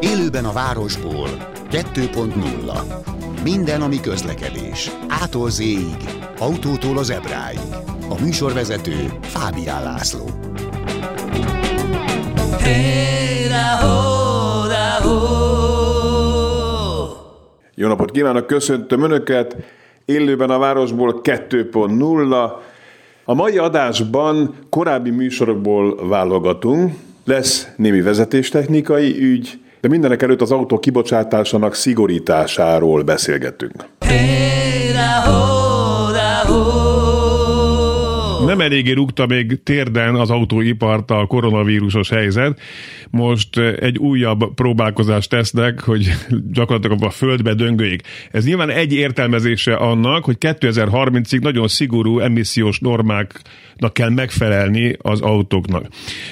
Élőben a városból 2.0 Minden, ami közlekedés. Ától z autótól az ebráig. A műsorvezető Fábián László. Jó napot kívánok, köszöntöm Önöket! Élőben a városból 2.0. A mai adásban korábbi műsorokból válogatunk. Lesz némi vezetéstechnikai ügy, de mindenek előtt az autó kibocsátásának szigorításáról beszélgetünk. Hey, nem eléggé rúgta még térden az autóipart a koronavírusos helyzet. Most eh, egy újabb próbálkozást tesznek, hogy gyakorlatilag a földbe döngöljék. Ez nyilván egy értelmezése annak, hogy 2030-ig nagyon szigorú emissziós normáknak kell megfelelni az autóknak.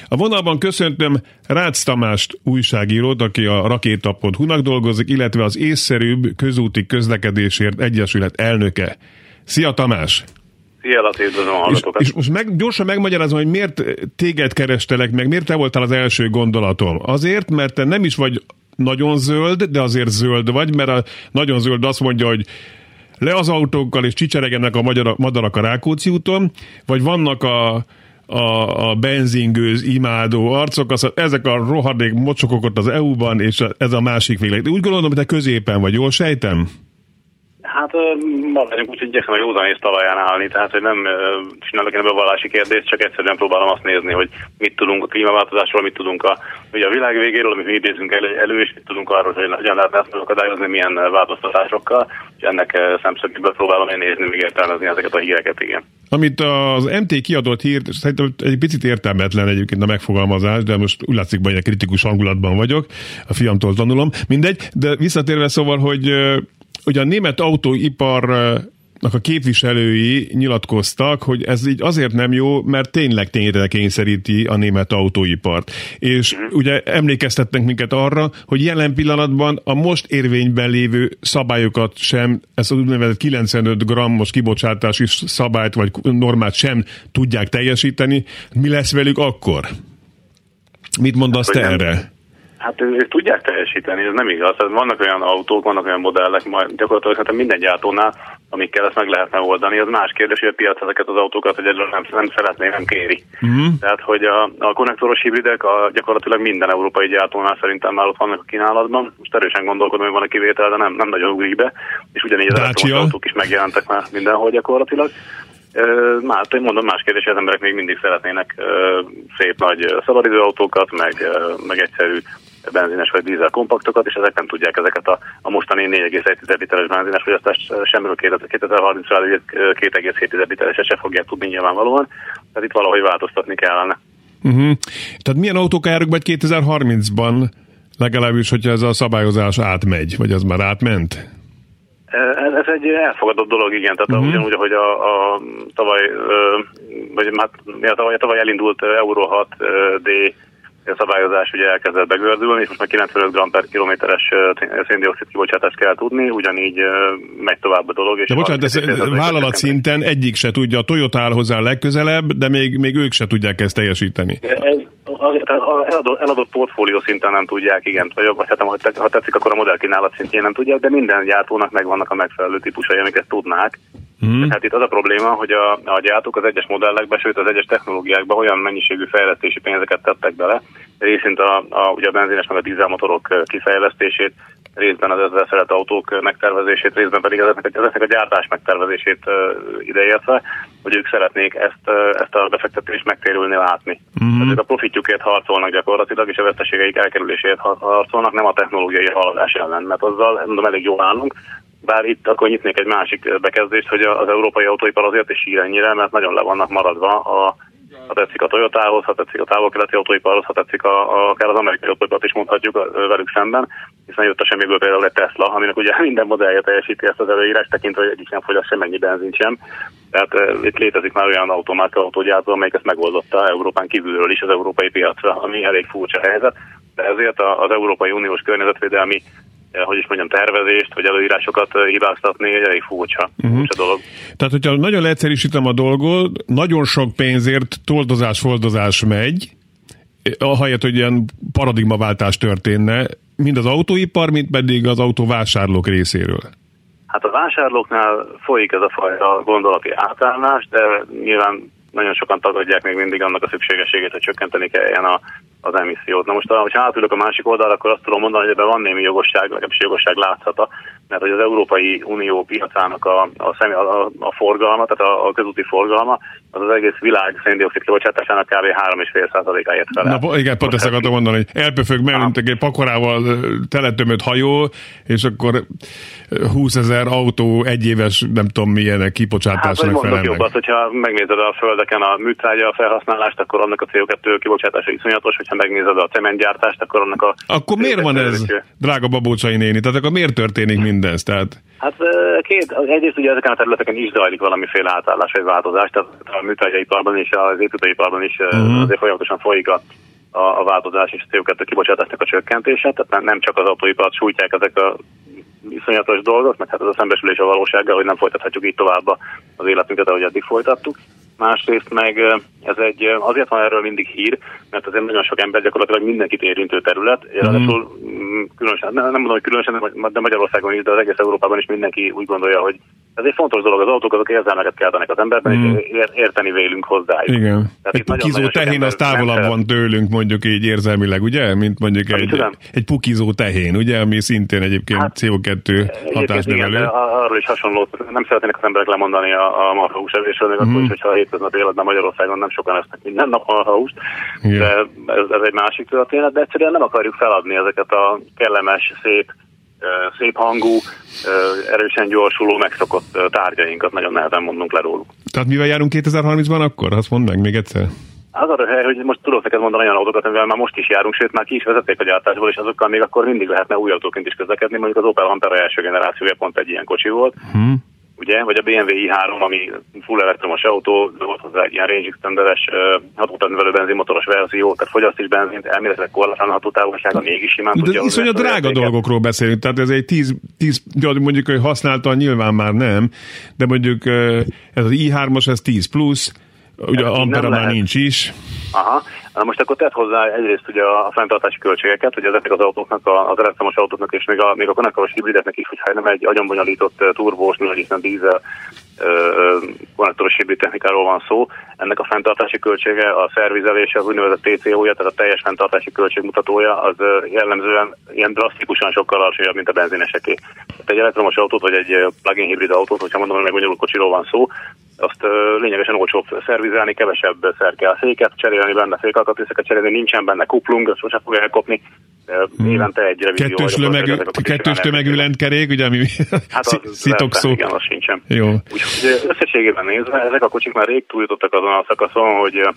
A vonalban köszöntöm Rácz Tamást újságírót, aki a rakéta.hu-nak dolgozik, illetve az észszerűbb közúti közlekedésért egyesület elnöke. Szia Tamás! Laci, üdvözlöm a és, és most meg, gyorsan megmagyarázom, hogy miért téged kerestelek meg, miért te voltál az első gondolatom. Azért, mert te nem is vagy nagyon zöld, de azért zöld vagy, mert a nagyon zöld azt mondja, hogy le az autókkal és csicseregenek a magyar, madarak a Rákóczi úton, vagy vannak a, a, a benzingőz imádó arcok, az, ezek a rohadék mocsokok ott az EU-ban, és ez a másik végleg. Úgy gondolom, hogy te középen vagy, jól sejtem? Hát maradjunk úgy, hogy igyekszem a józanész talaján állni, tehát hogy nem csinálok én bevallási kérdést, csak egyszerűen próbálom azt nézni, hogy mit tudunk a klímaváltozásról, mit tudunk a, ugye a világ végéről, amit mi idézünk elő, elő, és mit tudunk arról, hogy hogyan lehetne ezt akadályozni, milyen változtatásokkal, és ennek szemszögéből próbálom én nézni, még értelmezni ezeket a híreket, igen. Amit az MT kiadott hírt, szerintem egy picit értelmetlen egyébként a megfogalmazás, de most úgy látszik, hogy egy kritikus hangulatban vagyok, a fiamtól tanulom, mindegy, de visszatérve szóval, hogy hogy a német autóipar a képviselői nyilatkoztak, hogy ez így azért nem jó, mert tényleg tényre kényszeríti a német autóipart. És uh-huh. ugye emlékeztetnek minket arra, hogy jelen pillanatban a most érvényben lévő szabályokat sem, ez az úgynevezett 95 grammos kibocsátási szabályt vagy normát sem tudják teljesíteni. Mi lesz velük akkor? Mit mondasz te erre? Hát ők tudják teljesíteni, ez nem igaz. Tehát vannak olyan autók, vannak olyan modellek, majd gyakorlatilag szerintem minden gyártónál, amikkel ezt meg lehetne oldani. Az más kérdés, hogy a piac ezeket az autókat hogy nem, nem szeretné, nem kéri. Uh-huh. Tehát, hogy a, a konnektoros hibridek a, gyakorlatilag minden európai gyártónál szerintem már ott vannak a kínálatban. Most erősen gondolkodom, hogy van a kivétel, de nem, nem nagyon ugrik be. És ugyanígy az autók is megjelentek már mindenhol gyakorlatilag. Már, mondom, más kérdés, hogy az emberek még mindig szeretnének szép nagy szabadidő autókat, meg, meg egyszerű benzines vagy dízel kompaktokat, és ezek nem tudják ezeket a, a mostani 4,1 literes benzines fogyasztást semmiről 2030-ra 2,7 litereset se fogják tudni nyilvánvalóan, tehát itt valahogy változtatni kellene. Uh-huh. Tehát milyen autók járunk majd 2030-ban, legalábbis, hogyha ez a szabályozás átmegy, vagy az már átment? Ez, ez egy elfogadott dolog, igen. Tehát uh-huh. ugyanúgy, ahogy a, a tavaly, vagy hát, ja, tavaly, tavaly elindult Euro 6 D a szabályozás ugye elkezdett begördülni, és most már 95 g per kilométeres széndiokszid kibocsátást kell tudni, ugyanígy megy tovább a dolog. És de bocsánat, ez, vállalat szinten egyik se tudja, a Toyota áll hozzá legközelebb, de még, még ők se tudják ezt teljesíteni. Ez, eladott, eladott portfólió szinten nem tudják, igen, vagy, vagy hát, ha tetszik, akkor a modellkínálat szintjén nem tudják, de minden gyártónak megvannak a megfelelő típusai, amik ezt tudnák. Mm. Hát itt az a probléma, hogy a, a gyártók az egyes modellekbe, sőt az egyes technológiákba olyan mennyiségű fejlesztési pénzeket tettek bele, részint a, a, ugye a benzines meg a dízelmotorok kifejlesztését, részben az ezzel szeret autók megtervezését, részben pedig ezeknek, ezeknek a gyártás megtervezését ideértve, hogy ők szeretnék ezt, ezt a befektetést megtérülni látni. Mm-hmm. Tehát a profitjukért harcolnak gyakorlatilag, és a veszteségeik elkerüléséért harcolnak, nem a technológiai haladás ellen, mert azzal mondom, elég jól állunk, bár itt akkor nyitnék egy másik bekezdést, hogy az európai autóipar azért is sír ennyire, mert nagyon le vannak maradva a ha tetszik a Toyotához, ha tetszik a távol-keleti autóiparhoz, ha tetszik a, a, akár az amerikai autóipart is mondhatjuk velük szemben, hiszen jött a semmiből például egy Tesla, aminek ugye minden modellje teljesíti ezt az előírást, tekintve, hogy egyik nem fogyaszt semennyi benzin sem. Tehát uh, itt létezik már olyan automárka autógyártó, amelyik ezt megoldotta Európán kívülről is az európai piacra, ami elég furcsa helyzet, de ezért az Európai Uniós környezetvédelmi hogy is mondjam, tervezést, vagy előírásokat hibáztatni, egy elég furcsa, uh-huh. furcsa dolog. Tehát, hogyha nagyon leegyszerűsítem a dolgot, nagyon sok pénzért toldozás-foldozás megy, ahelyett, hogy ilyen paradigmaváltás történne, mind az autóipar, mind pedig az autóvásárlók részéről. Hát a vásárlóknál folyik ez a fajta gondolati átállás, de nyilván nagyon sokan tagadják még mindig annak a szükségességét, hogy csökkenteni kelljen a, az emissziót. Na most, ha átülök a másik oldalra, akkor azt tudom mondani, hogy ebben van némi jogosság, legalábbis jogosság látszata, mert hogy az Európai Unió piacának a, a, személy, a, a forgalma, tehát a, a közúti forgalma, az az egész világ széndiokszid kibocsátásának kb. 3,5%-áért fel. Na, igen, pont ezt akartam mondani, hogy elpöfög mellett egy pakorával teletömött hajó, és akkor 20 ezer autó egyéves, nem tudom milyenek kibocsátásnak hát, felel jobb az, hogyha megnézed a földeken a műtrágya felhasználást, akkor annak a CO2 kibocsátása iszonyatos, hogyha megnézed a cementgyártást, akkor annak a... Akkor miért van ez, drága Babócsai néni? Tehát akkor miért történik mindez? Tehát... Hát két, egyrészt ugye ezeken a területeken is zajlik valamiféle átállás vagy változás, tehát a műtrágyaiparban és az építőiparban is uh-huh. azért folyamatosan folyik a, a, a változás és a CO2 kibocsátásnak a csökkentése, tehát nem csak az autóipart sújtják ezek a iszonyatos dolgok, mert hát ez a szembesülés a valósággal, hogy nem folytathatjuk így tovább az életünket, ahogy eddig folytattuk másrészt meg ez egy, azért van erről mindig hír, mert azért nagyon sok ember gyakorlatilag mindenkit érintő terület, mm. ráadásul mm, különösen, nem, mondom, hogy különösen, de Magyarországon is, de az egész Európában is mindenki úgy gondolja, hogy ez egy fontos dolog, az autók azok érzelmeket keltenek az emberben, mm. és érteni vélünk hozzá. Igen. Tehát egy pukizó tehén az távolabb van tőlünk, mondjuk így érzelmileg, ugye? Mint mondjuk egy, egy pukizó tehén, ugye? Ami szintén egyébként hát, CO2 hatásnövelő. arról is hasonló, nem szeretnének az emberek lemondani a, a marhahús evésről, még mm. akkor is, hogyha a hétköznapi életben Magyarországon nem sokan esznek minden nap marhahúst, de ez, ez egy másik történet, de egyszerűen nem akarjuk feladni ezeket a kellemes, szép szép hangú, erősen gyorsuló, megszokott tárgyainkat nagyon nehezen mondunk le róluk. Tehát mivel járunk 2030-ban akkor? Azt mondd meg még egyszer. Az a hely, hogy most tudok neked mondani olyan autókat, amivel már most is járunk, sőt már ki is vezették a gyártásból, és azokkal még akkor mindig lehetne új autóként is közlekedni. Mondjuk az Opel Ampera első generációja pont egy ilyen kocsi volt. Hmm ugye, vagy a BMW i3, ami full elektromos autó, volt hozzá egy ilyen range extenderes, hatótávnövelő benzinmotoros verzió, tehát fogyaszt is benzint, elméletileg korlátlan hatótávolsága mégis simán De tudja. De a drága dolgokról beszélünk, tehát ez egy 10, 10 mondjuk, hogy használta nyilván már nem, de mondjuk ez az i3-os, ez 10 plusz, ugye Ampera már nincs is. Aha, Na most akkor tett hozzá egyrészt ugye a fenntartási költségeket, hogy ezeknek az autóknak, az elektromos autóknak és még a, még a konnektoros hibrideknek is, hogyha nem egy agyonbonyolított turbós, hiszen dízel konnektoros hibrid technikáról van szó, ennek a fenntartási költsége, a szervizelése, az úgynevezett TCO-ja, tehát a teljes fenntartási költségmutatója, az jellemzően ilyen drasztikusan sokkal alacsonyabb, mint a benzineseké. Tehát egy elektromos autót, vagy egy plug-in hibrid autót, hogyha mondom, hogy meg kocsiról van szó, azt lényegesen olcsóbb szervizelni, kevesebb szer kell széket cserélni benne, székalkatrészeket cserélni, nincsen benne kuplung, azt sosem fogja elkopni. Hmm. Évente egy revízió. Kettős, lömegű, kettős tömegű lentkerék, ugye, ami hát szitokszó. Igen, az sincsen. Jó. Úgyhogy összességében nézve, ezek a kocsik már rég túljutottak azon a szakaszon, hogy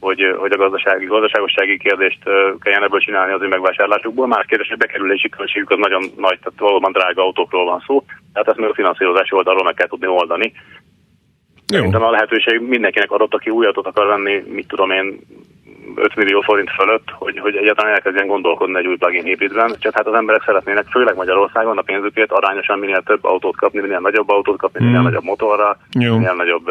hogy, hogy a gazdasági, gazdaságossági kérdést kelljen ebből csinálni az ő megvásárlásukból. Más kérdés, hogy bekerülési költségük az nagyon nagy, tehát valóban drága autókról van szó, tehát ezt még a finanszírozási oldalról meg kell tudni oldani. Szerintem a lehetőség mindenkinek adott, aki új autót akar venni, mit tudom én, 5 millió forint fölött, hogy, hogy egyáltalán elkezdjen gondolkodni egy új plugin hibridben. Csak hát az emberek szeretnének, főleg Magyarországon a pénzükért arányosan minél több autót kapni, minél nagyobb autót kapni, minél mm. nagyobb motorra, Jó. minél nagyobb...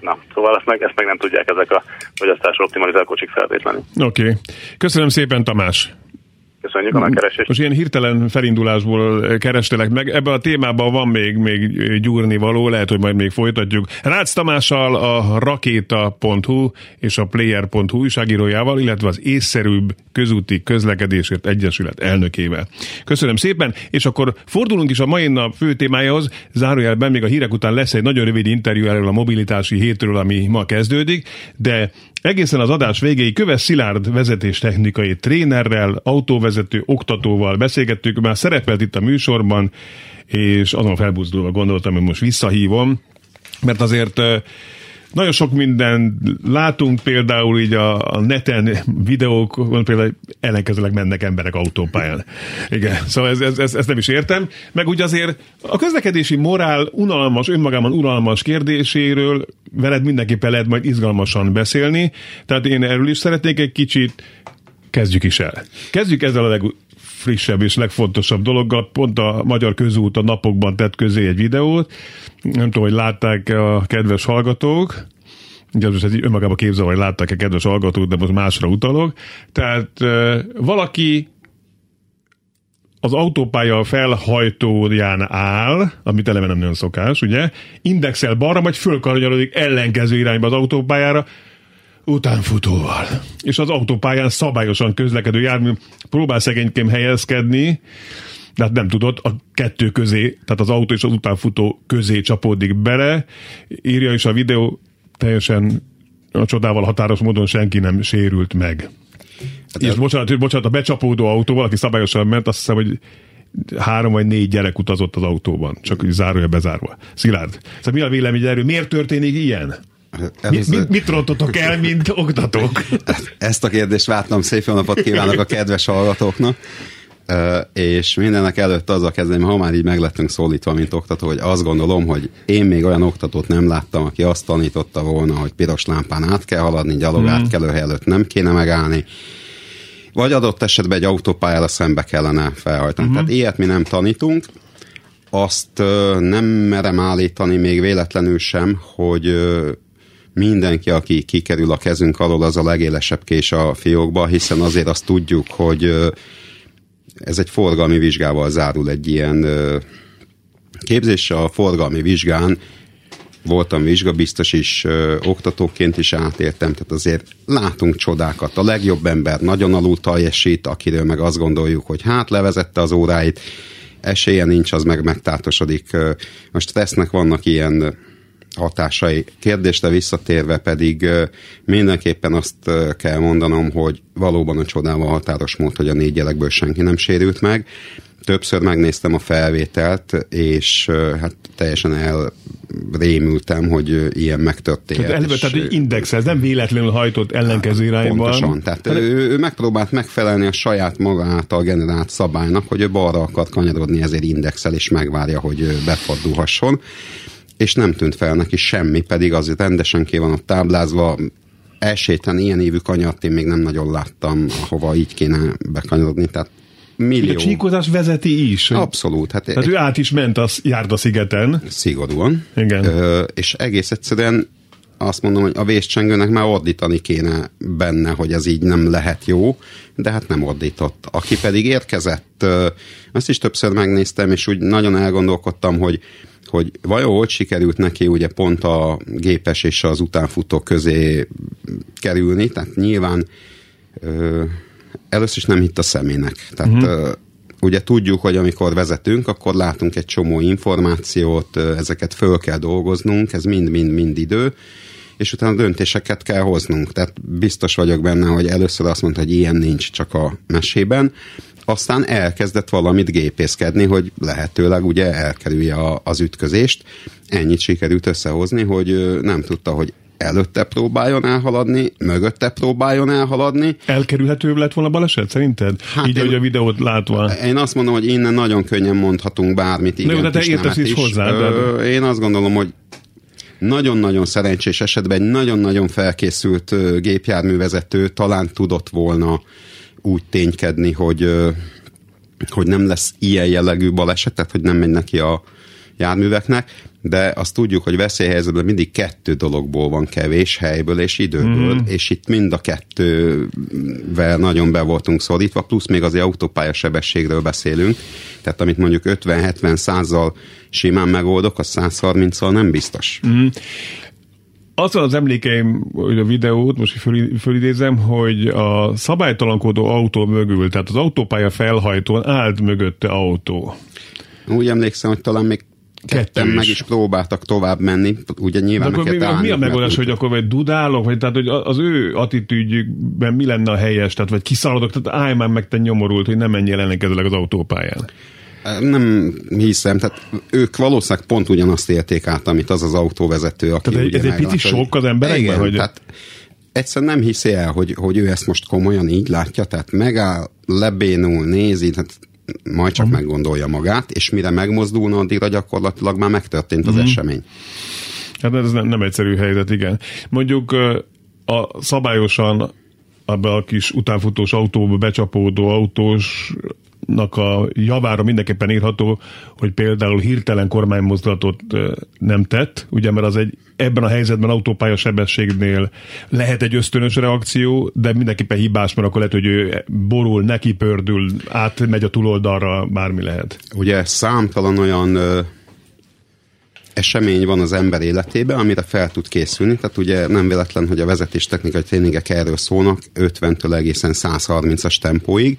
Na, szóval ezt meg, ezt meg nem tudják ezek a fogyasztásra optimalizált kocsik feltétlenül. Oké. Okay. Köszönöm szépen, Tamás! Köszönjük a megkeresést. Most ilyen hirtelen felindulásból kerestelek meg. Ebben a témában van még, még gyúrni való, lehet, hogy majd még folytatjuk. Rácz Tamással a rakéta.hu és a player.hu újságírójával, illetve az észszerűbb közúti közlekedésért egyesület elnökével. Köszönöm szépen, és akkor fordulunk is a mai nap fő témájához. Zárójelben még a hírek után lesz egy nagyon rövid interjú erről a mobilitási hétről, ami ma kezdődik, de Egészen az adás végéig Köves Szilárd vezetéstechnikai trénerrel, autóvezető oktatóval beszélgettük, már szerepelt itt a műsorban, és azon felbuzdulva gondoltam, hogy most visszahívom, mert azért nagyon sok minden látunk, például így a, a neten videók, van például ellenkezőleg mennek emberek autópályán. Igen, szóval ez, ez, ez, ez nem is értem. Meg úgy azért a közlekedési morál unalmas, önmagában unalmas kérdéséről veled mindenképpen lehet majd izgalmasan beszélni, tehát én erről is szeretnék egy kicsit, kezdjük is el. Kezdjük ezzel a leg, legfrissebb és legfontosabb dologgal. Pont a Magyar Közút a napokban tett közé egy videót. Nem tudom, hogy látták a kedves hallgatók. Ugye most ez így önmagában képzel, hogy látták-e kedves hallgatók, de most másra utalok. Tehát valaki az autópálya felhajtóján áll, amit eleve nem nagyon szokás, ugye, indexel balra, majd fölkaranyarodik ellenkező irányba az autópályára, utánfutóval. És az autópályán szabályosan közlekedő jármű próbál szegénykém helyezkedni, de hát nem tudott, a kettő közé, tehát az autó és az utánfutó közé csapódik bele, írja is a videó, teljesen a csodával határos módon senki nem sérült meg. Hát és bocsánat, bocsánat, a becsapódó autó, valaki szabályosan ment, azt hiszem, hogy három vagy négy gyerek utazott az autóban, csak zárója bezárva. Szilárd, szóval mi a vélemény erről? Miért történik ilyen? Először... Mit, mit rontotok el, mint oktatók? Ezt a kérdést vártam, szép jó napot kívánok a kedves hallgatóknak. és mindenek előtt azzal kezdeném, ha már így meglettünk szólítva, mint oktató, hogy azt gondolom, hogy én még olyan oktatót nem láttam, aki azt tanította volna, hogy piros lámpán át kell haladni, gyalog mm. átkelőhely előtt nem kéne megállni, vagy adott esetben egy autópályára szembe kellene felhajtani. Uh-huh. Tehát ilyet mi nem tanítunk. Azt nem merem állítani még véletlenül sem, hogy mindenki, aki kikerül a kezünk alól, az a legélesebb kés a fiókba, hiszen azért azt tudjuk, hogy ez egy forgalmi vizsgával zárul egy ilyen képzés. A forgalmi vizsgán voltam vizsgabiztos is, oktatóként is átéltem, tehát azért látunk csodákat. A legjobb ember nagyon alul teljesít, akiről meg azt gondoljuk, hogy hát levezette az óráit, esélye nincs, az meg megtátosodik. Most tesznek vannak ilyen hatásai. Kérdésre visszatérve pedig mindenképpen azt kell mondanom, hogy valóban a csodával határos mód, hogy a négy gyerekből senki nem sérült meg. Többször megnéztem a felvételt, és hát teljesen elrémültem, hogy ilyen megtörtént. Tehát, eleve, tehát index, ez nem véletlenül hajtott ellenkező irányban. Pontosan, tehát hát, ő, ő megpróbált megfelelni a saját maga által generált szabálynak, hogy ő balra akar kanyarodni, ezért indexel, és megvárja, hogy befordulhasson és nem tűnt fel neki semmi, pedig azért rendesen ki van ott táblázva, elséten ilyen évű kanyart én még nem nagyon láttam, ahova így kéne bekanyarodni, tehát millió. A csíkozás vezeti is. Abszolút. Hát Tehát ő át is ment a Járda szigeten. Szigorúan. Igen. Ö, és egész egyszerűen azt mondom, hogy a vészcsengőnek már ordítani kéne benne, hogy ez így nem lehet jó, de hát nem ordított. Aki pedig érkezett, azt is többször megnéztem, és úgy nagyon elgondolkodtam, hogy hogy vajon hogy sikerült neki ugye pont a gépes és az utánfutó közé kerülni, tehát nyilván ö, először is nem hitt a szemének. Tehát uh-huh. Ugye tudjuk, hogy amikor vezetünk, akkor látunk egy csomó információt, ezeket föl kell dolgoznunk, ez mind-mind-mind idő, és utána döntéseket kell hoznunk. Tehát biztos vagyok benne, hogy először azt mondta, hogy ilyen nincs csak a mesében, aztán elkezdett valamit gépészkedni, hogy lehetőleg ugye elkerülje az ütközést. Ennyit sikerült összehozni, hogy nem tudta, hogy előtte próbáljon elhaladni, mögötte próbáljon elhaladni. Elkerülhető lett volna baleset szerinted? Hát Így, én, hogy a videót látva. Én azt mondom, hogy innen nagyon könnyen mondhatunk bármit. Igen, de te értesz is hozzá. De... Én azt gondolom, hogy nagyon-nagyon szerencsés esetben egy nagyon-nagyon felkészült gépjárművezető talán tudott volna úgy ténykedni, hogy, hogy nem lesz ilyen jellegű baleset, tehát hogy nem megy neki a járműveknek, de azt tudjuk, hogy veszélyhelyzetben mindig kettő dologból van kevés, helyből és időből, mm. és itt mind a kettővel nagyon be voltunk szorítva, plusz még az autópálya sebességről beszélünk, tehát amit mondjuk 50-70 százal simán megoldok, az 130-al nem biztos. Mm az az emlékeim, hogy a videót, most föl, fölidézem, hogy a szabálytalankodó autó mögül, tehát az autópálya felhajtón állt mögötte autó. Úgy emlékszem, hogy talán még ketten meg is próbáltak tovább menni, ugye nyilván De akkor mi, állni, mi a megoldás, hogy akkor vagy dudálok, vagy tehát hogy az ő attitűdjükben mi lenne a helyes, tehát vagy kiszaladok, tehát állj már meg te nyomorult, hogy nem menjél ellenkezőleg az autópályán. Nem hiszem, tehát ők valószínűleg pont ugyanazt élték át, amit az az autóvezető, aki tehát ez egy pici sok az emberekben? Igen, hogy... tehát egyszerűen nem hiszi el, hogy, hogy ő ezt most komolyan így látja, tehát megáll, lebénul, nézi, tehát majd csak uh-huh. meggondolja magát, és mire megmozdulna, addigra gyakorlatilag már megtörtént az uh-huh. esemény. Hát ez nem, nem egyszerű helyzet, igen. Mondjuk a szabályosan abba a kis utánfutós autóba becsapódó autós a javára mindenképpen írható, hogy például hirtelen kormánymozdulatot nem tett, ugye mert az egy ebben a helyzetben autópálya sebességnél lehet egy ösztönös reakció, de mindenképpen hibás, mert akkor lehet, hogy ő borul, neki pördül, átmegy a túloldalra, bármi lehet. Ugye számtalan olyan esemény van az ember életében, amire fel tud készülni. Tehát ugye nem véletlen, hogy a vezetéstechnikai tréningek erről szólnak 50-től egészen 130-as tempóig,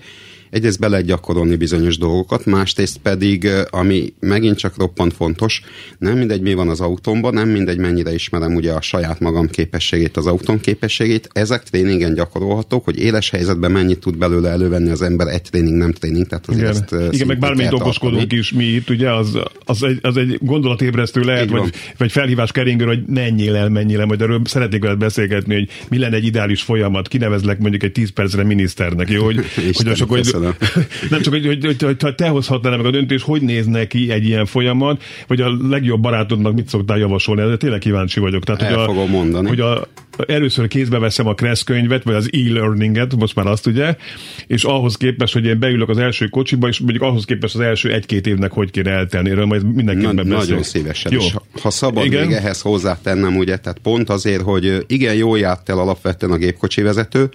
egyrészt be lehet gyakorolni bizonyos dolgokat, másrészt pedig, ami megint csak roppant fontos, nem mindegy mi van az autómban, nem mindegy mennyire ismerem ugye a saját magam képességét, az autón képességét, ezek tréningen gyakorolhatók, hogy éles helyzetben mennyit tud belőle elővenni az ember, egy tréning nem tréning, tehát azért Igen, ezt Igen meg bármilyen okoskodunk is mi itt, ugye, az, az, egy, az egy gondolatébresztő lehet, vagy, vagy felhívás keringő, hogy menjél el, menjél el, majd erről szeretnék veled beszélgetni, hogy mi lenne egy ideális folyamat, kinevezlek mondjuk egy 10 percre miniszternek, jó, hogy, hogy, csak, hogy, Nem csak, hogy, hogy, hogy, hogy te hozhatnál meg a döntés, hogy néz neki egy ilyen folyamat, vagy a legjobb barátodnak mit szoktál javasolni, de tényleg kíváncsi vagyok. Tehát, El hogy a, fogom mondani. Hogy a, először kézbe veszem a Kressz könyvet, vagy az e-learninget, most már azt ugye, és ahhoz képest, hogy én beülök az első kocsiba, és mondjuk ahhoz képest az első egy-két évnek hogy kéne eltenni, erről majd mindenképpen Na, Nagyon szívesen. Jó. És ha szabad igen? még ehhez hozzátennem, ugye, tehát pont azért, hogy igen, jól járt el alapvetően a gépkocsi vezető,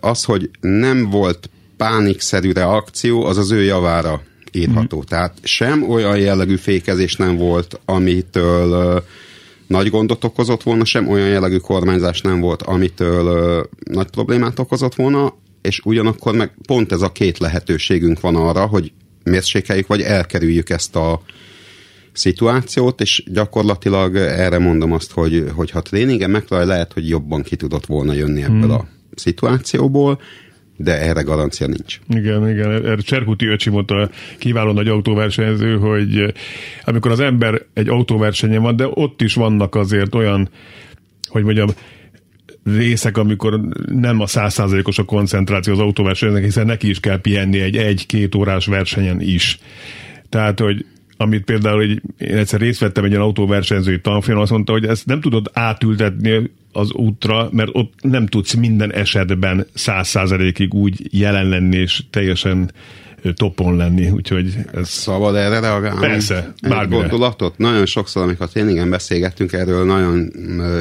az, hogy nem volt pánikszerű reakció, az az ő javára írható. Mm. Tehát sem olyan jellegű fékezés nem volt, amitől uh, nagy gondot okozott volna, sem olyan jellegű kormányzás nem volt, amitől uh, nagy problémát okozott volna, és ugyanakkor meg pont ez a két lehetőségünk van arra, hogy mérsékeljük, vagy elkerüljük ezt a szituációt, és gyakorlatilag erre mondom azt, hogy, hogy ha tréningen megtalálja, lehet, hogy jobban ki tudott volna jönni ebből mm. a szituációból, de erre garancia nincs. Igen, igen. Erre Cserkuti öcsi mondta, kiváló nagy autóversenyző, hogy amikor az ember egy autóversenyen van, de ott is vannak azért olyan, hogy mondjam, részek, amikor nem a százszázalékos a koncentráció az autóversenynek, hiszen neki is kell pihenni egy egy-két órás versenyen is. Tehát, hogy amit például hogy én egyszer részt vettem egy ilyen autóversenyzői tanfolyamon, azt mondta, hogy ezt nem tudod átültetni az útra, mert ott nem tudsz minden esetben száz százalékig úgy jelen lenni, és teljesen topon lenni, úgyhogy ez... Szabad erre reagálni? Persze, bármire. Gondolatot? Nagyon sokszor, amikor tényleg beszélgettünk erről, nagyon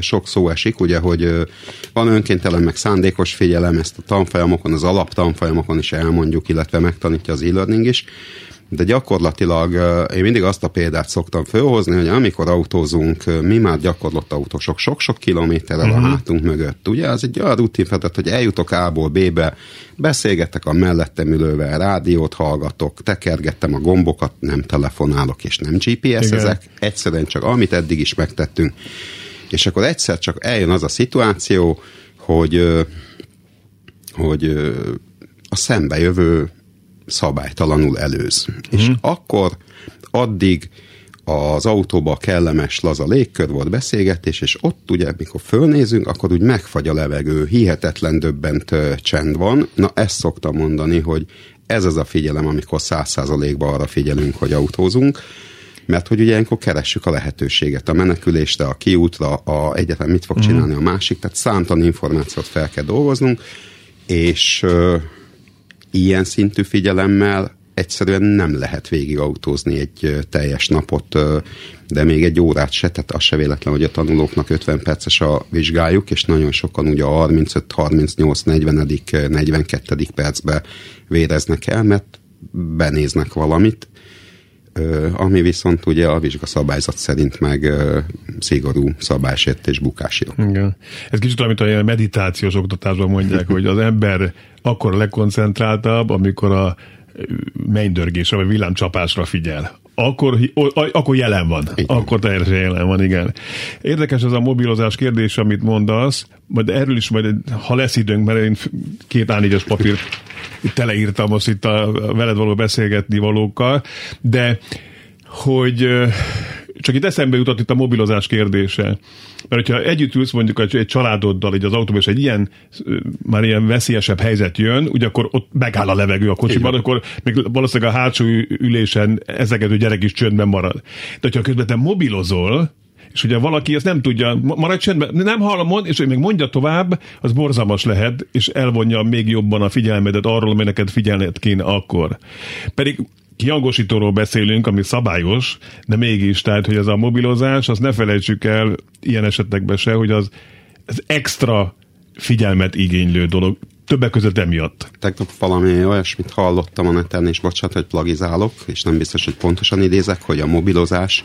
sok szó esik, ugye, hogy van önkéntelen, meg szándékos figyelem, ezt a tanfolyamokon, az alaptanfolyamokon is elmondjuk, illetve megtanítja az e-learning is, de gyakorlatilag én mindig azt a példát szoktam fölhozni, hogy amikor autózunk, mi már gyakorlott autósok sok-sok kilométerrel uh-huh. a mhm. hátunk mögött. Ugye az egy olyan rutinfedet, hogy eljutok A-ból B-be, beszélgetek a mellettem ülővel, rádiót hallgatok, tekergettem a gombokat, nem telefonálok és nem GPS ezek, egyszerűen csak amit eddig is megtettünk. És akkor egyszer csak eljön az a szituáció, hogy hogy a szembejövő szabálytalanul előz. Mm. És mhm. akkor addig az autóba kellemes, laza légkör volt beszélgetés, és ott ugye, mikor fölnézünk, akkor úgy megfagy a levegő, hihetetlen döbbent csend van. Na, ezt szoktam mondani, hogy ez az a figyelem, amikor száz százalékban arra figyelünk, hogy autózunk, mert hogy ugye ilyenkor keressük a lehetőséget, a menekülésre, a kiútra, a egyetem mit fog mhm. csinálni a másik, tehát számtalan információt fel kell dolgoznunk, és ilyen szintű figyelemmel egyszerűen nem lehet végigautózni egy teljes napot, de még egy órát se, tehát az se véletlen, hogy a tanulóknak 50 perces a vizsgájuk, és nagyon sokan ugye a 35, 38, 40, 42. percbe véreznek el, mert benéznek valamit, ami viszont ugye a vizsgaszabályzat szerint meg szigorú szabálysértés bukási. Igen. Ez kicsit amit a meditációs oktatásban mondják, hogy az ember akkor a legkoncentráltabb, amikor a mennydörgésre vagy villámcsapásra figyel. Akkor, akkor jelen van. Igen. Akkor teljesen jelen van, igen. Érdekes ez a mobilozás kérdés, amit mondasz, majd erről is majd, ha lesz időnk, mert én két a papír teleírtam most itt a veled való beszélgetni valókkal, de hogy csak itt eszembe jutott itt a mobilozás kérdése. Mert hogyha együtt ülsz mondjuk egy családoddal így az autóban, és egy ilyen, már ilyen veszélyesebb helyzet jön, ugye akkor ott megáll a levegő a kocsiban, akkor még valószínűleg a hátsó ülésen ezeket gyerek is csöndben marad. De hogyha közben te mobilozol, És ugye valaki ezt nem tudja, maradj csendben, nem hallom, mond, és még mondja tovább, az borzalmas lehet, és elvonja még jobban a figyelmedet arról, ami neked figyelned kéne akkor. Pedig kihangosítóról beszélünk, ami szabályos, de mégis, tehát, hogy ez a mobilozás, azt ne felejtsük el ilyen esetekben se, hogy az, az extra figyelmet igénylő dolog. Többek között emiatt. Tegnap valami olyasmit hallottam a neten, és bocsánat, hogy plagizálok, és nem biztos, hogy pontosan idézek, hogy a mobilozás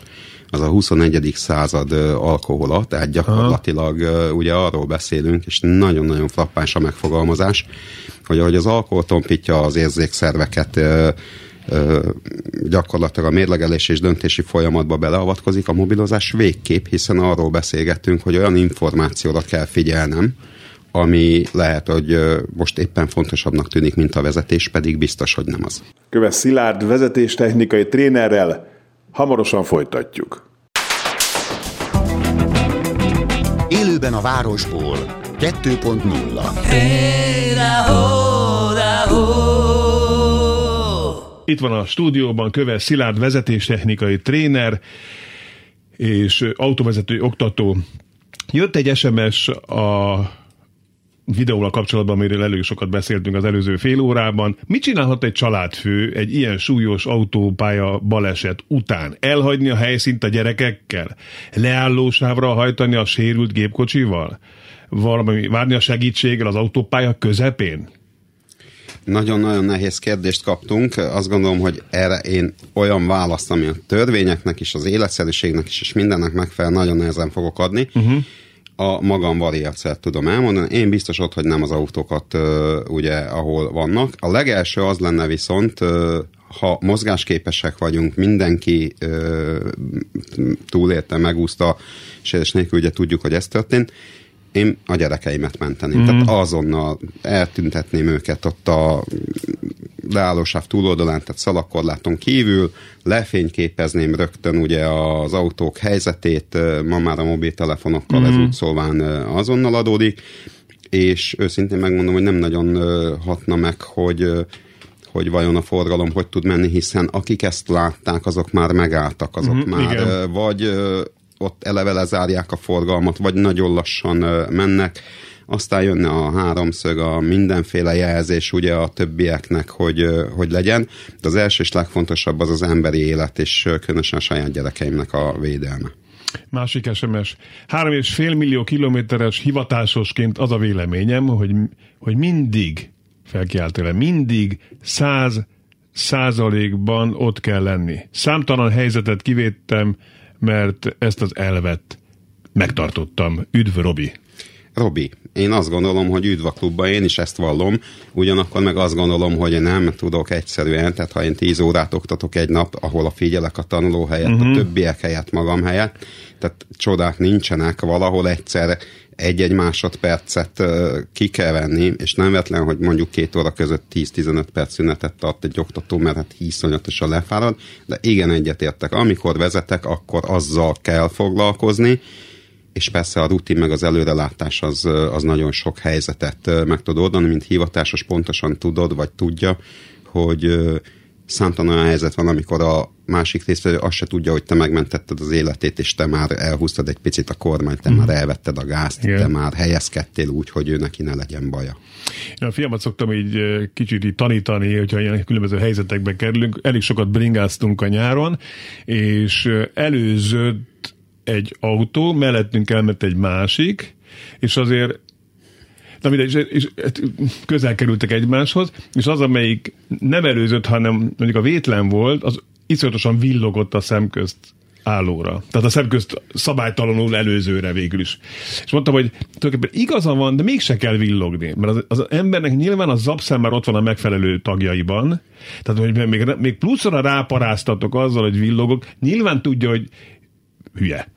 az a 21. század alkohola, tehát gyakorlatilag Aha. ugye arról beszélünk, és nagyon-nagyon frappáns a megfogalmazás, hogy ahogy az alkohol tompítja az érzékszerveket, gyakorlatilag a mérlegelés és döntési folyamatba beleavatkozik a mobilozás végképp, hiszen arról beszélgettünk, hogy olyan információra kell figyelnem, ami lehet, hogy most éppen fontosabbnak tűnik, mint a vezetés, pedig biztos, hogy nem az. Köves Szilárd vezetéstechnikai trénerrel hamarosan folytatjuk. Élőben a városból 2.0 hey, Itt van a stúdióban Köves Szilárd vezetéstechnikai tréner és autóvezető oktató. Jött egy SMS a videóval kapcsolatban, amiről elég sokat beszéltünk az előző fél órában. Mit csinálhat egy családfő egy ilyen súlyos autópálya baleset után? Elhagyni a helyszínt a gyerekekkel? Leállósávra hajtani a sérült gépkocsival? Valami, várni a segítséggel az autópálya közepén? Nagyon-nagyon nehéz kérdést kaptunk. Azt gondolom, hogy erre én olyan választ, ami a törvényeknek is, az életszerűségnek is, és mindennek megfelel, nagyon nehezen fogok adni. Uh-huh a magam variációt tudom elmondani. Én biztos ott, hogy nem az autókat, ugye, ahol vannak. A legelső az lenne viszont, ha mozgásképesek vagyunk, mindenki túlélte, megúszta, és nélkül ugye tudjuk, hogy ez történt, én a gyerekeimet menteném. Mm. Tehát azonnal eltüntetném őket ott a leállósáv túloldalán, tehát szalakkorláton kívül, lefényképezném rögtön ugye az autók helyzetét, ma már a mobiltelefonokkal mm. ez úgy szóván azonnal adódik, és őszintén megmondom, hogy nem nagyon hatna meg, hogy hogy vajon a forgalom hogy tud menni, hiszen akik ezt látták, azok már megálltak, azok mm, már igen. vagy ott eleve lezárják a forgalmat, vagy nagyon lassan mennek, aztán jönne a háromszög, a mindenféle jelzés ugye a többieknek, hogy, hogy legyen, de az első és legfontosabb az az emberi élet, és különösen a saját gyerekeimnek a védelme. Másik SMS. Három és fél millió kilométeres hivatásosként az a véleményem, hogy, hogy mindig, felkiáltőle, mindig száz százalékban ott kell lenni. Számtalan helyzetet kivédtem, mert ezt az elvet megtartottam. Üdv, Robi! Robi, én azt gondolom, hogy üdv a klubba, én is ezt vallom, ugyanakkor meg azt gondolom, hogy nem tudok egyszerűen, tehát ha én tíz órát oktatok egy nap, ahol a figyelek a tanuló helyett, uh-huh. a mhm. többiek helyett, magam helyett, tehát csodák nincsenek, valahol egyszer egy-egy másodpercet ki kell venni, és nem vetlen, hogy mondjuk két óra között 10-15 perc szünetet tart egy oktató, mert hát hiszonyatosan lefárad, de igen egyetértek. Amikor vezetek, akkor azzal kell foglalkozni, és persze a rutin meg az előrelátás az, az nagyon sok helyzetet meg tud oldani, mint hivatásos pontosan tudod, vagy tudja, hogy számtalan olyan helyzet van, amikor a másik résztvevő azt se tudja, hogy te megmentetted az életét, és te már elhúztad egy picit a kormányt, te mm. már elvetted a gázt, Igen. te már helyezkedtél úgy, hogy ő neki ne legyen baja. Én a fiamat szoktam így kicsit így tanítani, hogyha ilyen különböző helyzetekbe kerülünk. Elég sokat bringáztunk a nyáron, és előzött egy autó, mellettünk elment egy másik, és azért Na mindegy, és, és közel kerültek egymáshoz, és az, amelyik nem előzött, hanem mondjuk a vétlen volt, az iszonyatosan villogott a szemközt állóra. Tehát a szemközt szabálytalanul előzőre végül is. És mondtam, hogy tulajdonképpen igaza van, de mégse kell villogni, mert az, az embernek nyilván a zapszem már ott van a megfelelő tagjaiban, tehát hogy még, még pluszra ráparáztatok azzal, hogy villogok, nyilván tudja, hogy hülye.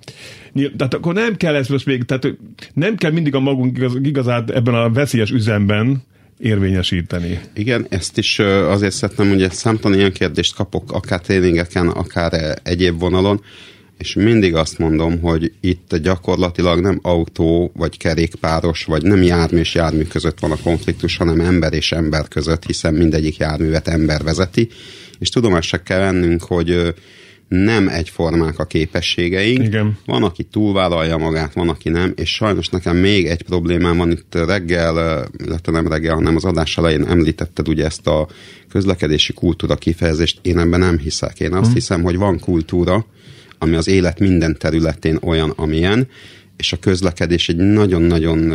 Tehát akkor nem kell ezt most még, tehát nem kell mindig a magunk igaz, igazát ebben a veszélyes üzemben érvényesíteni. Igen, ezt is azért szeretném, hogy számtalan ilyen kérdést kapok, akár tréningeken, akár egyéb vonalon, és mindig azt mondom, hogy itt gyakorlatilag nem autó, vagy kerékpáros, vagy nem jármű és jármű között van a konfliktus, hanem ember és ember között, hiszen mindegyik járművet ember vezeti, és tudomást kell vennünk, hogy nem egyformák a képességeink. Igen. Van, aki túlvállalja magát, van, aki nem, és sajnos nekem még egy problémám van itt reggel, illetve nem reggel, hanem az adás elején említetted ugye ezt a közlekedési kultúra kifejezést, én ebben nem hiszek. Én azt hmm. hiszem, hogy van kultúra, ami az élet minden területén olyan, amilyen, és a közlekedés egy nagyon-nagyon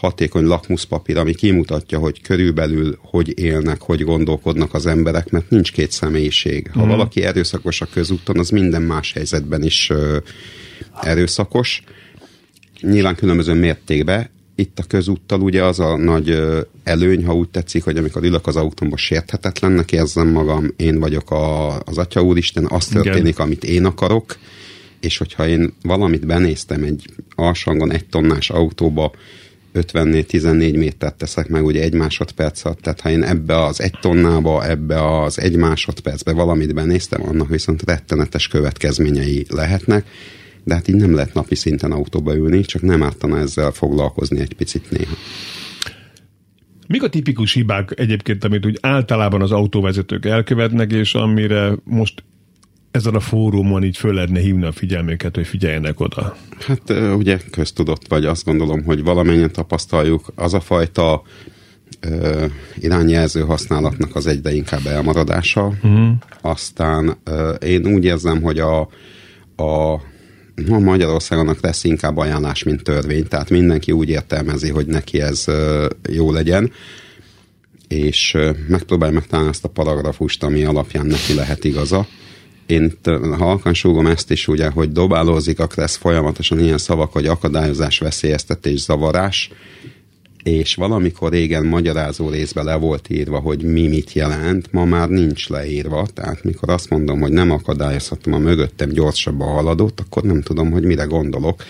hatékony lakmuszpapír, ami kimutatja, hogy körülbelül hogy élnek, hogy gondolkodnak az emberek, mert nincs két személyiség. Ha mm. valaki erőszakos a közúton, az minden más helyzetben is erőszakos. Nyilván különböző mértékben. Itt a közúttal ugye az a nagy előny, ha úgy tetszik, hogy amikor ülök az autómba sérthetetlennek érzem magam, én vagyok a, az Atya Úristen, az történik, Igen. amit én akarok, és hogyha én valamit benéztem egy alsangon egy tonnás autóba, 50 14 métert teszek meg ugye egy másodperc alatt, tehát ha én ebbe az egy tonnába, ebbe az egy másodpercbe valamit benéztem, annak viszont rettenetes következményei lehetnek, de hát így nem lehet napi szinten autóba ülni, csak nem ártana ezzel foglalkozni egy picit néha. Mik a tipikus hibák egyébként, amit úgy általában az autóvezetők elkövetnek, és amire most ezen a fórumon így föl lehetne hívni a figyelmüket, hogy figyeljenek oda? Hát ugye köztudott vagy, azt gondolom, hogy valamennyien tapasztaljuk, az a fajta ö, irányjelző használatnak az egyre inkább elmaradása. Uh-huh. Aztán ö, én úgy érzem, hogy a, a ma Magyarországonak lesz inkább ajánlás, mint törvény, tehát mindenki úgy értelmezi, hogy neki ez ö, jó legyen és megpróbálja megtalálni ezt a paragrafust, ami alapján neki lehet igaza én halkan súgom ezt is, ugye, hogy dobálózik a Kressz folyamatosan ilyen szavak, hogy akadályozás, veszélyeztetés, zavarás, és valamikor régen magyarázó részben le volt írva, hogy mi mit jelent, ma már nincs leírva, tehát mikor azt mondom, hogy nem akadályozhatom a mögöttem gyorsabban haladót, akkor nem tudom, hogy mire gondolok.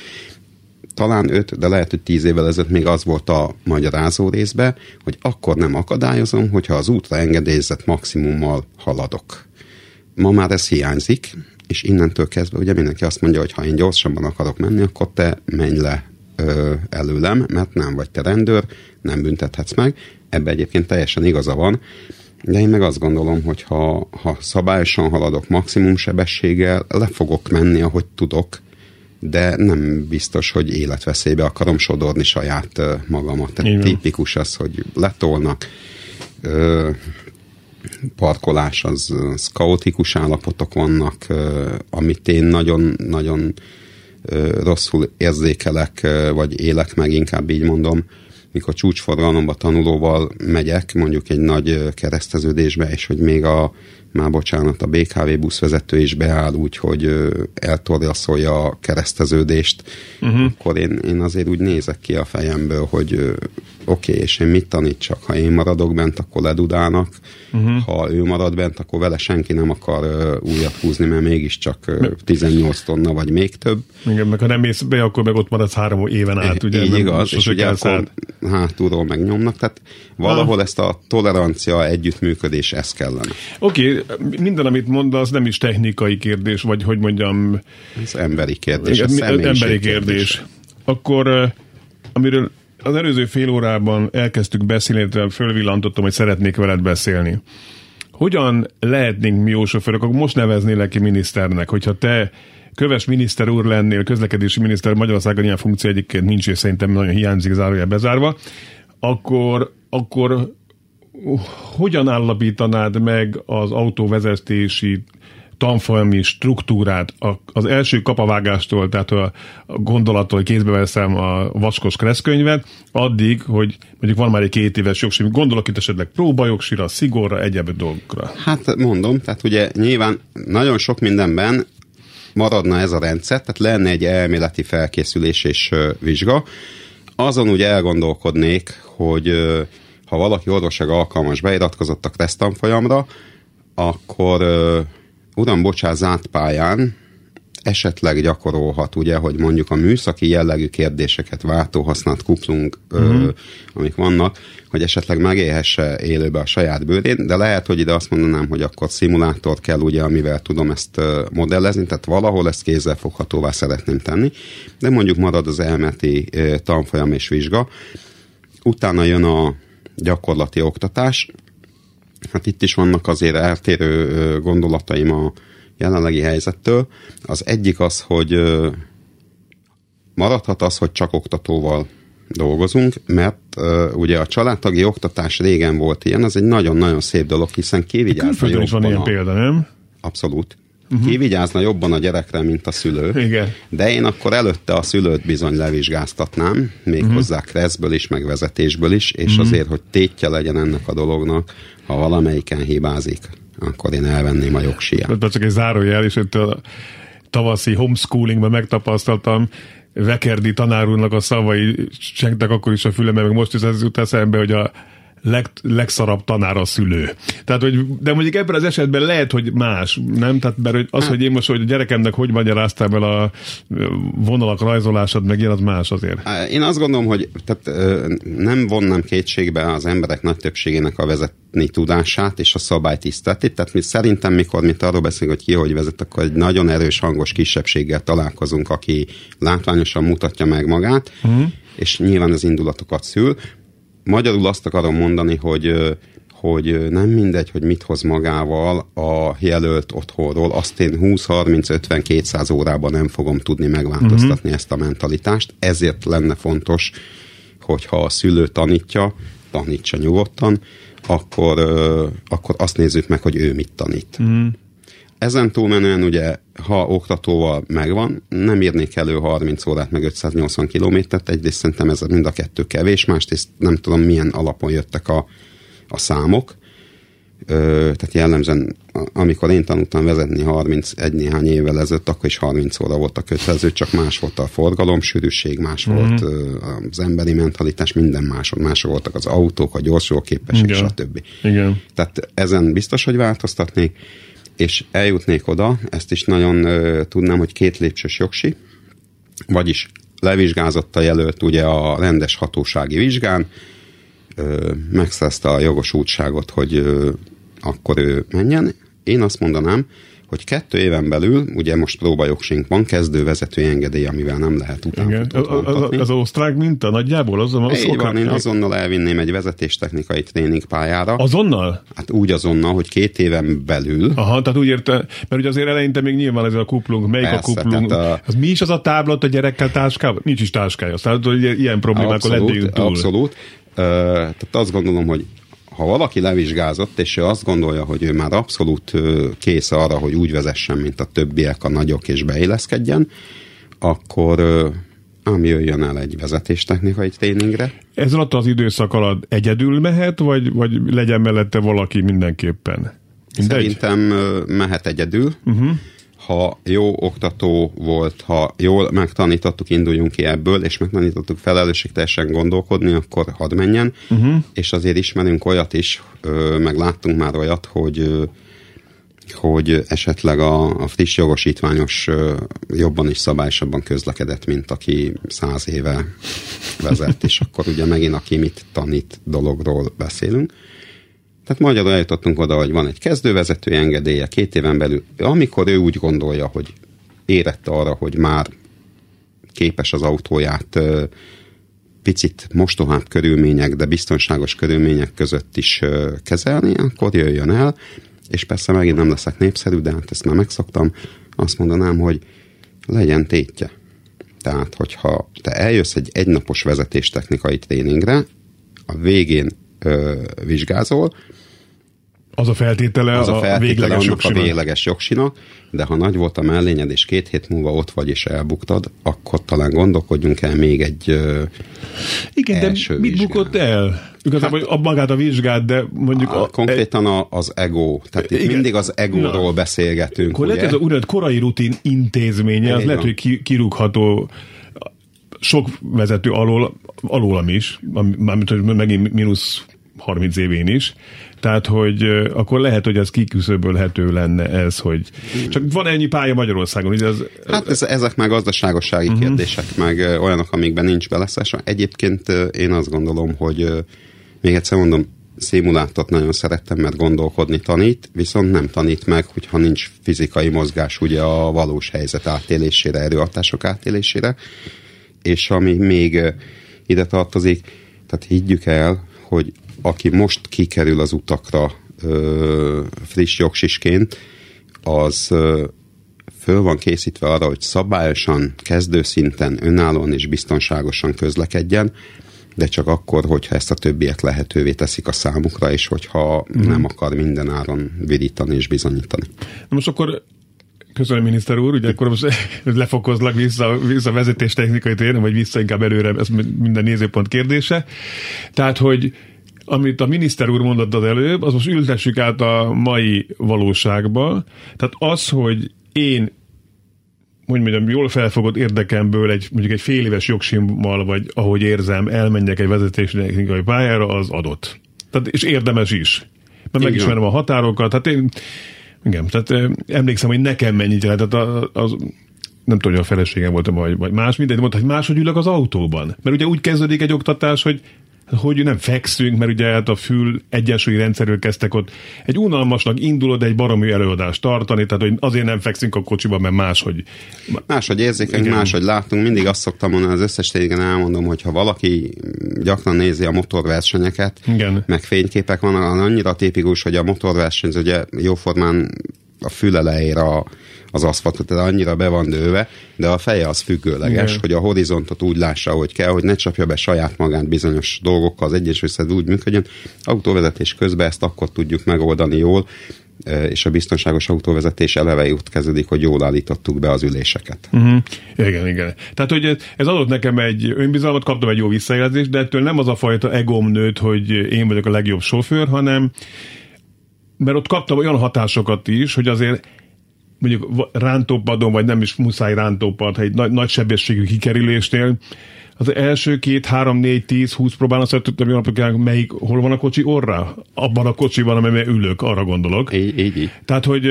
Talán öt, de lehet, hogy tíz évvel ezelőtt még az volt a magyarázó részbe, hogy akkor nem akadályozom, hogyha az útra engedélyezett maximummal haladok Ma már ez hiányzik, és innentől kezdve ugye mindenki azt mondja, hogy ha én gyorsabban akarok menni, akkor te menj le ö, előlem, mert nem vagy te rendőr, nem büntethetsz meg. Ebbe egyébként teljesen igaza van, de én meg azt gondolom, hogy ha, ha szabályosan haladok maximum sebességgel, le fogok menni, ahogy tudok, de nem biztos, hogy életveszélybe akarom sodorni saját magamat. Tehát tipikus az, hogy letolnak, ö, parkolás, az, az kaotikus állapotok vannak, amit én nagyon-nagyon rosszul érzékelek, vagy élek meg, inkább így mondom, mikor csúcsforgalomba tanulóval megyek, mondjuk egy nagy kereszteződésbe, és hogy még a már bocsánat, a BKV buszvezető is beáll úgy, hogy eltorjaszolja a kereszteződést, uh-huh. akkor én, én azért úgy nézek ki a fejemből, hogy oké, okay, és én mit tanítsak? Ha én maradok bent, akkor ledudálnak, uh-huh. ha ő marad bent, akkor vele senki nem akar uh, újat húzni, mert mégiscsak uh, 18 tonna, vagy még több. Igen, meg ha nem mész be, akkor meg ott maradsz három éven át, ugye? Így igaz, és ugye akkor hátulról megnyomnak, tehát valahol ah. ezt a tolerancia, együttműködés, ez kellene. Oké, okay, minden, amit mondasz, nem is technikai kérdés, vagy hogy mondjam... Ez emberi kérdés, igen, emberi kérdés. kérdés. Akkor, amiről az előző fél órában elkezdtük beszélni, illetve fölvillantottam, hogy szeretnék veled beszélni. Hogyan lehetnénk mi jó sofőrök, akkor most neveznélek ki miniszternek, hogyha te köves miniszter úr lennél, közlekedési miniszter Magyarországon ilyen funkció egyébként nincs, és szerintem nagyon hiányzik zárójel bezárva, akkor, akkor hogyan állapítanád meg az autóvezetési tanfolyami struktúrát az első kapavágástól, tehát a gondolattól, hogy kézbe veszem a vaskos kreszkönyvet, addig, hogy mondjuk van már egy két éves jogsimi, gondolok itt esetleg próbajogsira, szigorra, egyéb dolgokra. Hát mondom, tehát ugye nyilván nagyon sok mindenben maradna ez a rendszer, tehát lenne egy elméleti felkészülés és vizsga. Azon úgy elgondolkodnék, hogy ha valaki orvosság alkalmas beiratkozott a tesztanfolyamra, akkor uram, bocsánat, zárt pályán esetleg gyakorolhat, ugye, hogy mondjuk a műszaki jellegű kérdéseket, váltóhasznált kuplunk, uh-huh. ö, mhm. amik vannak, hogy esetleg megélhesse élőbe a saját bőrén, de lehet, hogy ide azt mondanám, hogy akkor szimulátor kell, ugye, amivel tudom ezt modellezni, tehát valahol ezt kézzelfoghatóvá szeretném tenni, de mondjuk marad az elméleti tanfolyam és vizsga. Utána jön a gyakorlati oktatás, Hát itt is vannak azért eltérő gondolataim a jelenlegi helyzettől. Az egyik az, hogy maradhat az, hogy csak oktatóval dolgozunk, mert uh, ugye a családtagi oktatás régen volt ilyen, az egy nagyon-nagyon szép dolog, hiszen kivigyázna jobban is van ilyen a... példa, nem? Abszolút. Uh-huh. Kivigyázna jobban a gyerekre, mint a szülő. Igen. De én akkor előtte a szülőt bizony levizsgáztatnám, méghozzá uh-huh. kreszből is, meg vezetésből is, és uh-huh. azért, hogy tétje legyen ennek a dolognak, ha valamelyiken hibázik, akkor én elvenném a jogsiját. Csak egy zárójel, és itt a tavaszi homeschoolingban megtapasztaltam, Vekerdi tanár úrnak a szavai senktek akkor is a fülembe, meg most is ez jut eszembe, hogy a leg, legszarabb tanár a szülő. Tehát, hogy, de mondjuk ebben az esetben lehet, hogy más, nem? Tehát, mert az, hogy én most, hogy a gyerekemnek hogy magyaráztál el a vonalak rajzolását, meg ilyen, az más azért. Én azt gondolom, hogy tehát, nem vonnám kétségbe az emberek nagy többségének a vezetni tudását és a szabálytiszteletét. Tehát mi szerintem, mikor mi arról beszélünk, hogy ki hogy vezet, akkor egy nagyon erős hangos kisebbséggel találkozunk, aki látványosan mutatja meg magát, uh-huh. és nyilván az indulatokat szül magyarul azt akarom mondani, hogy hogy nem mindegy, hogy mit hoz magával a jelölt otthonról, azt én 20-30-50-200 órában nem fogom tudni megváltoztatni uh-huh. ezt a mentalitást, ezért lenne fontos, hogyha a szülő tanítja, tanítsa nyugodtan, akkor, akkor azt nézzük meg, hogy ő mit tanít. Uh-huh. Ezen túlmenően ugye, ha oktatóval megvan, nem írnék elő 30 órát, meg 580 kilométert, egyrészt szerintem ez mind a kettő kevés, másrészt nem tudom milyen alapon jöttek a, a számok, Ö, tehát jellemzően, amikor én tanultam vezetni 31 néhány évvel ezelőtt, akkor is 30 óra volt a kötelező, csak más volt a forgalom, sűrűség, más mm-hmm. volt ö, az emberi mentalitás, minden más, más voltak az autók, a gyorsulóképesség, stb. Igen. Tehát ezen biztos, hogy változtatnék és eljutnék oda, ezt is nagyon ö, tudnám, hogy két lépcsős jogsi, vagyis levizsgázott a jelölt ugye a rendes hatósági vizsgán, ö, megszerezte a jogosultságot, hogy ö, akkor ő menjen. Én azt mondanám, hogy kettő éven belül, ugye most próbajogsink van, kezdő vezetői engedély, amivel nem lehet utána az, az, az osztrák minta nagyjából? Az, az Így van, én azonnal elvinném egy vezetéstechnikai tréningpályára. Azonnal? Hát úgy azonnal, hogy két éven belül. Aha, tehát úgy érte, mert ugye azért eleinte még nyilván ez a kuplung, melyik Persze, a kuplung? A... Az mi is az a táblat a gyerekkel táskával? Nincs is táskája, tehát hogy ilyen problémákkal abszolút. Abszolút. Tehát azt gondolom, hogy ha valaki levizsgázott, és ő azt gondolja, hogy ő már abszolút kész arra, hogy úgy vezessen, mint a többiek, a nagyok, és beilleszkedjen, akkor ám jöjjön el egy vezetéstechnikai tréningre. Ez alatt az időszak alatt egyedül mehet, vagy, vagy legyen mellette valaki mindenképpen? Mindegy? Szerintem mehet egyedül. Uh-huh ha jó oktató volt, ha jól megtanítottuk, induljunk ki ebből, és megtanítottuk felelősségteljesen gondolkodni, akkor hadd menjen, uh-huh. és azért ismerünk olyat is, meg láttunk már olyat, hogy hogy esetleg a, a friss jogosítványos jobban és szabályosabban közlekedett, mint aki száz éve vezet, és akkor ugye megint aki mit tanít dologról beszélünk. Tehát magyarul eljutottunk oda, hogy van egy kezdővezető engedélye két éven belül, amikor ő úgy gondolja, hogy érette arra, hogy már képes az autóját picit mostohább körülmények, de biztonságos körülmények között is kezelni, akkor jöjjön el, és persze megint nem leszek népszerű, de hát ezt már megszoktam, azt mondanám, hogy legyen tétje. Tehát, hogyha te eljössz egy egynapos vezetéstechnikai tréningre, a végén ö, vizsgázol, az a feltétele, az a, feltétele a végleges annak a végleges jogsinak, de ha nagy volt a mellényed, és két hét múlva ott vagy és elbuktad, akkor talán gondolkodjunk el még egy Igen, de mit vizsgál. bukott el? Igazából hát, a magát a vizsgát, de mondjuk... A, a, konkrétan a, az ego. Tehát itt igen, mindig az egóról na, beszélgetünk. Akkor ugye? lehet ez a úgynevezett korai rutin intézménye, az lehet, hogy kirúgható sok vezető alól, alólam is, mármint megint mínusz 30 évén is, tehát, hogy akkor lehet, hogy ez kiküszöbölhető lenne ez, hogy csak van ennyi pálya Magyarországon, ugye ez... Hát ez, ezek már gazdaságossági uh-huh. kérdések, meg olyanok, amikben nincs beleszás. Egyébként én azt gondolom, hogy még egyszer mondom, szimulátort nagyon szerettem, mert gondolkodni tanít, viszont nem tanít meg, hogyha nincs fizikai mozgás ugye a valós helyzet átélésére, erőhatások átélésére. És ami még ide tartozik, tehát higgyük el, hogy aki most kikerül az utakra ö, friss jogsisként, az föl van készítve arra, hogy szabályosan, kezdőszinten, önállóan és biztonságosan közlekedjen, de csak akkor, hogyha ezt a többiek lehetővé teszik a számukra, és hogyha mm. nem akar minden áron virítani és bizonyítani. Most akkor Köszönöm, miniszter úr, ugye akkor most lefokozlak vissza, vissza vezetés technikai téren, vagy vissza inkább előre, ez minden nézőpont kérdése. Tehát, hogy amit a miniszter úr mondott az előbb, az most ültessük át a mai valóságba. Tehát az, hogy én hogy mondjam, jól felfogott érdekemből egy, mondjuk egy fél éves jogsimmal, vagy ahogy érzem, elmenjek egy vezetési technikai pályára, az adott. Tehát, és érdemes is. Mert megismerem a határokat. Tehát én, igen, tehát emlékszem, hogy nekem mennyit jelentett az, az nem tudom, hogy a feleségem volt, vagy, vagy más, mindegy, mondta, hogy máshogy ülök az autóban. Mert ugye úgy kezdődik egy oktatás, hogy hogy nem fekszünk, mert ugye hát a fül egyensúlyi rendszerről kezdtek ott egy unalmasnak indulod egy baromi előadást tartani, tehát hogy azért nem fekszünk a kocsiba, mert máshogy. Máshogy érzékeny, máshogy látunk. Mindig azt szoktam mondani, az összes tégen elmondom, hogy ha valaki gyakran nézi a motorversenyeket, Igen. meg fényképek vannak, annyira tipikus, hogy a motorverseny ugye jóformán a fülelejére a az aszfaltot, tehát annyira be van nőve, de a feje az függőleges, Igen. hogy a horizontot úgy lássa, hogy kell, hogy ne csapja be saját magát bizonyos dolgokkal, az egyes összed úgy működjön. Autóvezetés közben ezt akkor tudjuk megoldani jól, e, és a biztonságos autóvezetés eleve jut kezdődik, hogy jól állítottuk be az üléseket. Uh-huh. Igen, igen. Tehát, hogy ez adott nekem egy önbizalmat, kaptam egy jó visszajelzést, de ettől nem az a fajta egóm nőtt, hogy én vagyok a legjobb sofőr, hanem mert ott kaptam olyan hatásokat is, hogy azért mondjuk rántópadon, vagy nem is muszáj rántópad, egy nagy, nagy sebességű kikerülésnél, az első két, három, négy, tíz, húsz tudtam, hogy melyik, hol van a kocsi orra? Abban a kocsiban, amiben ülök, arra gondolok. Így, így, így. Tehát, hogy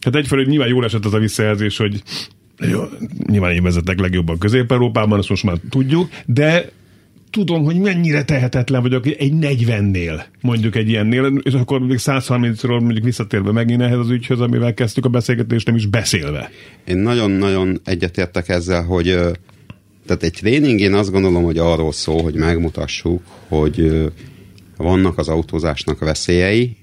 hát egyfelől nyilván jól esett az a visszajelzés, hogy jó, nyilván én vezetek legjobban Közép-Európában, azt most már tudjuk, de tudom, hogy mennyire tehetetlen vagyok egy 40-nél, mondjuk egy ilyennél, és akkor még 130-ról mondjuk visszatérve megint ehhez az ügyhöz, amivel kezdtük a beszélgetést, nem is beszélve. Én nagyon-nagyon egyetértek ezzel, hogy tehát egy tréning én azt gondolom, hogy arról szól, hogy megmutassuk, hogy vannak az autózásnak veszélyei,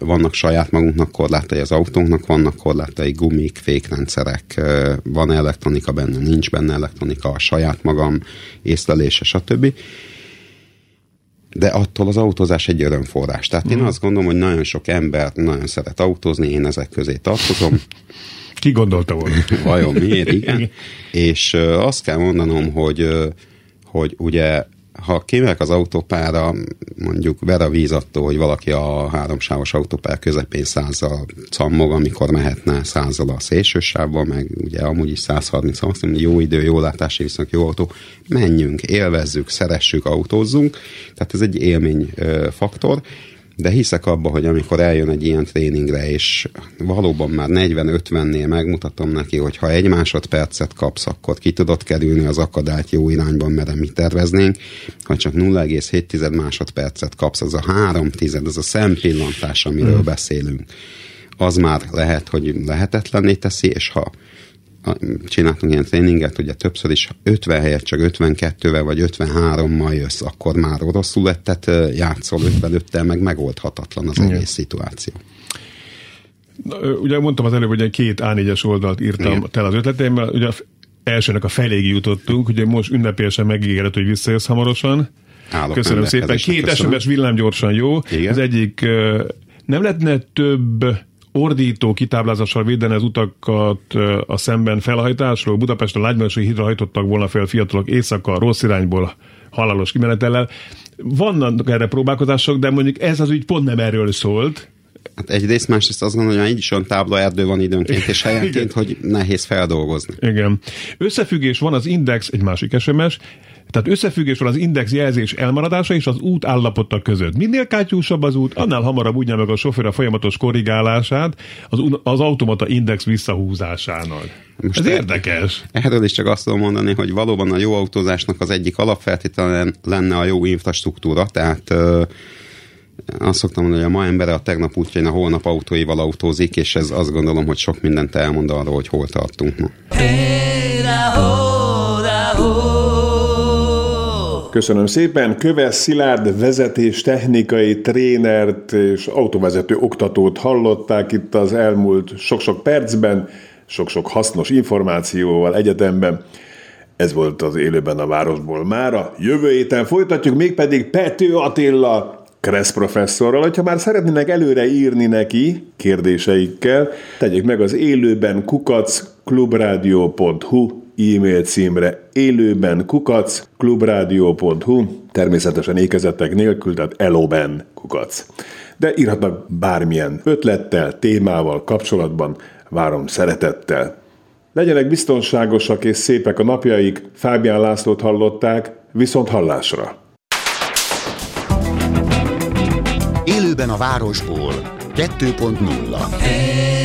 vannak saját magunknak korlátai az autónknak, vannak korlátai gumik, fékrendszerek, van elektronika benne, nincs benne elektronika, a saját magam észlelése, stb. De attól az autózás egy örömforrás. Tehát én mhm. azt gondolom, hogy nagyon sok ember nagyon szeret autózni, én ezek közé tartozom. Ki gondolta volna? Vajon miért? Igen. És azt kell mondanom, hogy, hogy ugye ha kimegyek az autópára, mondjuk ver a víz attól, hogy valaki a háromsávos autópár közepén százzal cammog, amikor mehetne százzal a szélsősávban, meg ugye amúgy is 130 azt mondja, jó idő, jó látási viszont jó autó, menjünk, élvezzük, szeressük, autózzunk, tehát ez egy élmény faktor, de hiszek abba, hogy amikor eljön egy ilyen tréningre, és valóban már 40-50-nél megmutatom neki, hogy ha egy másodpercet kapsz, akkor ki tudod kerülni az akadályt jó irányban, mert mi terveznénk, ha csak 0,7 másodpercet kapsz, az a 3 tized, az a szempillantás, amiről mm. beszélünk, az már lehet, hogy lehetetlenné teszi, és ha csináltunk ilyen tréninget, ugye többször is 50 helyet csak 52-vel vagy 53-mal jössz, akkor már rosszul lett, tehát játszol 55-tel, meg megoldhatatlan az Igen. egész szituáció. Ugye mondtam az előbb, hogy egy két A4-es oldalt írtam Igen. tel az ötleteimmel, ugye elsőnek a feléig jutottunk, ugye most ünnepélyesen megígérett, hogy visszajössz hamarosan. Állok Köszönöm szépen. Két köszönöm. SMS villámgyorsan jó. Igen. Az egyik nem lehetne több ordító kitáblázással védeni az utakat a szemben felhajtásról. Budapesten lágymási hídra hajtottak volna fel fiatalok éjszaka rossz irányból halálos kimenetellel. Vannak erre próbálkozások, de mondjuk ez az ügy pont nem erről szólt. Hát egyrészt, másrészt azt gondolom, hogy így is olyan tábla erdő van időnként és helyenként, hogy nehéz feldolgozni. Igen. Összefüggés van az Index, egy másik SMS, tehát összefüggés van az index jelzés elmaradása és az út állapota között. Minél kátyúsabb az út, annál hamarabb úgy meg a sofőr a folyamatos korrigálását az, az automata index visszahúzásának. Most Ez érdekes. Erről is csak azt tudom mondani, hogy valóban a jó autózásnak az egyik alapfeltétele lenne a jó infrastruktúra, tehát azt szoktam mondani, hogy a ma embere a tegnap útjain a holnap autóival autózik, és ez azt gondolom, hogy sok mindent elmond arról, hogy hol tartunk ma. Köszönöm szépen. Köves Szilárd vezetés technikai trénert és autóvezető oktatót hallották itt az elmúlt sok-sok percben, sok-sok hasznos információval egyetemben. Ez volt az élőben a városból mára. Jövő héten folytatjuk, mégpedig Pető Attila Kressz professzorral, hogyha már szeretnének előre írni neki kérdéseikkel, tegyék meg az élőben kukac klubradio.hu e-mail címre élőben kukac klubradio.hu természetesen ékezettek nélkül, tehát eloben kukac. De írhatnak bármilyen ötlettel, témával kapcsolatban, várom szeretettel. Legyenek biztonságosak és szépek a napjaik, Fábián Lászlót hallották, viszont hallásra! Élőben a városból. 2.0 Hey,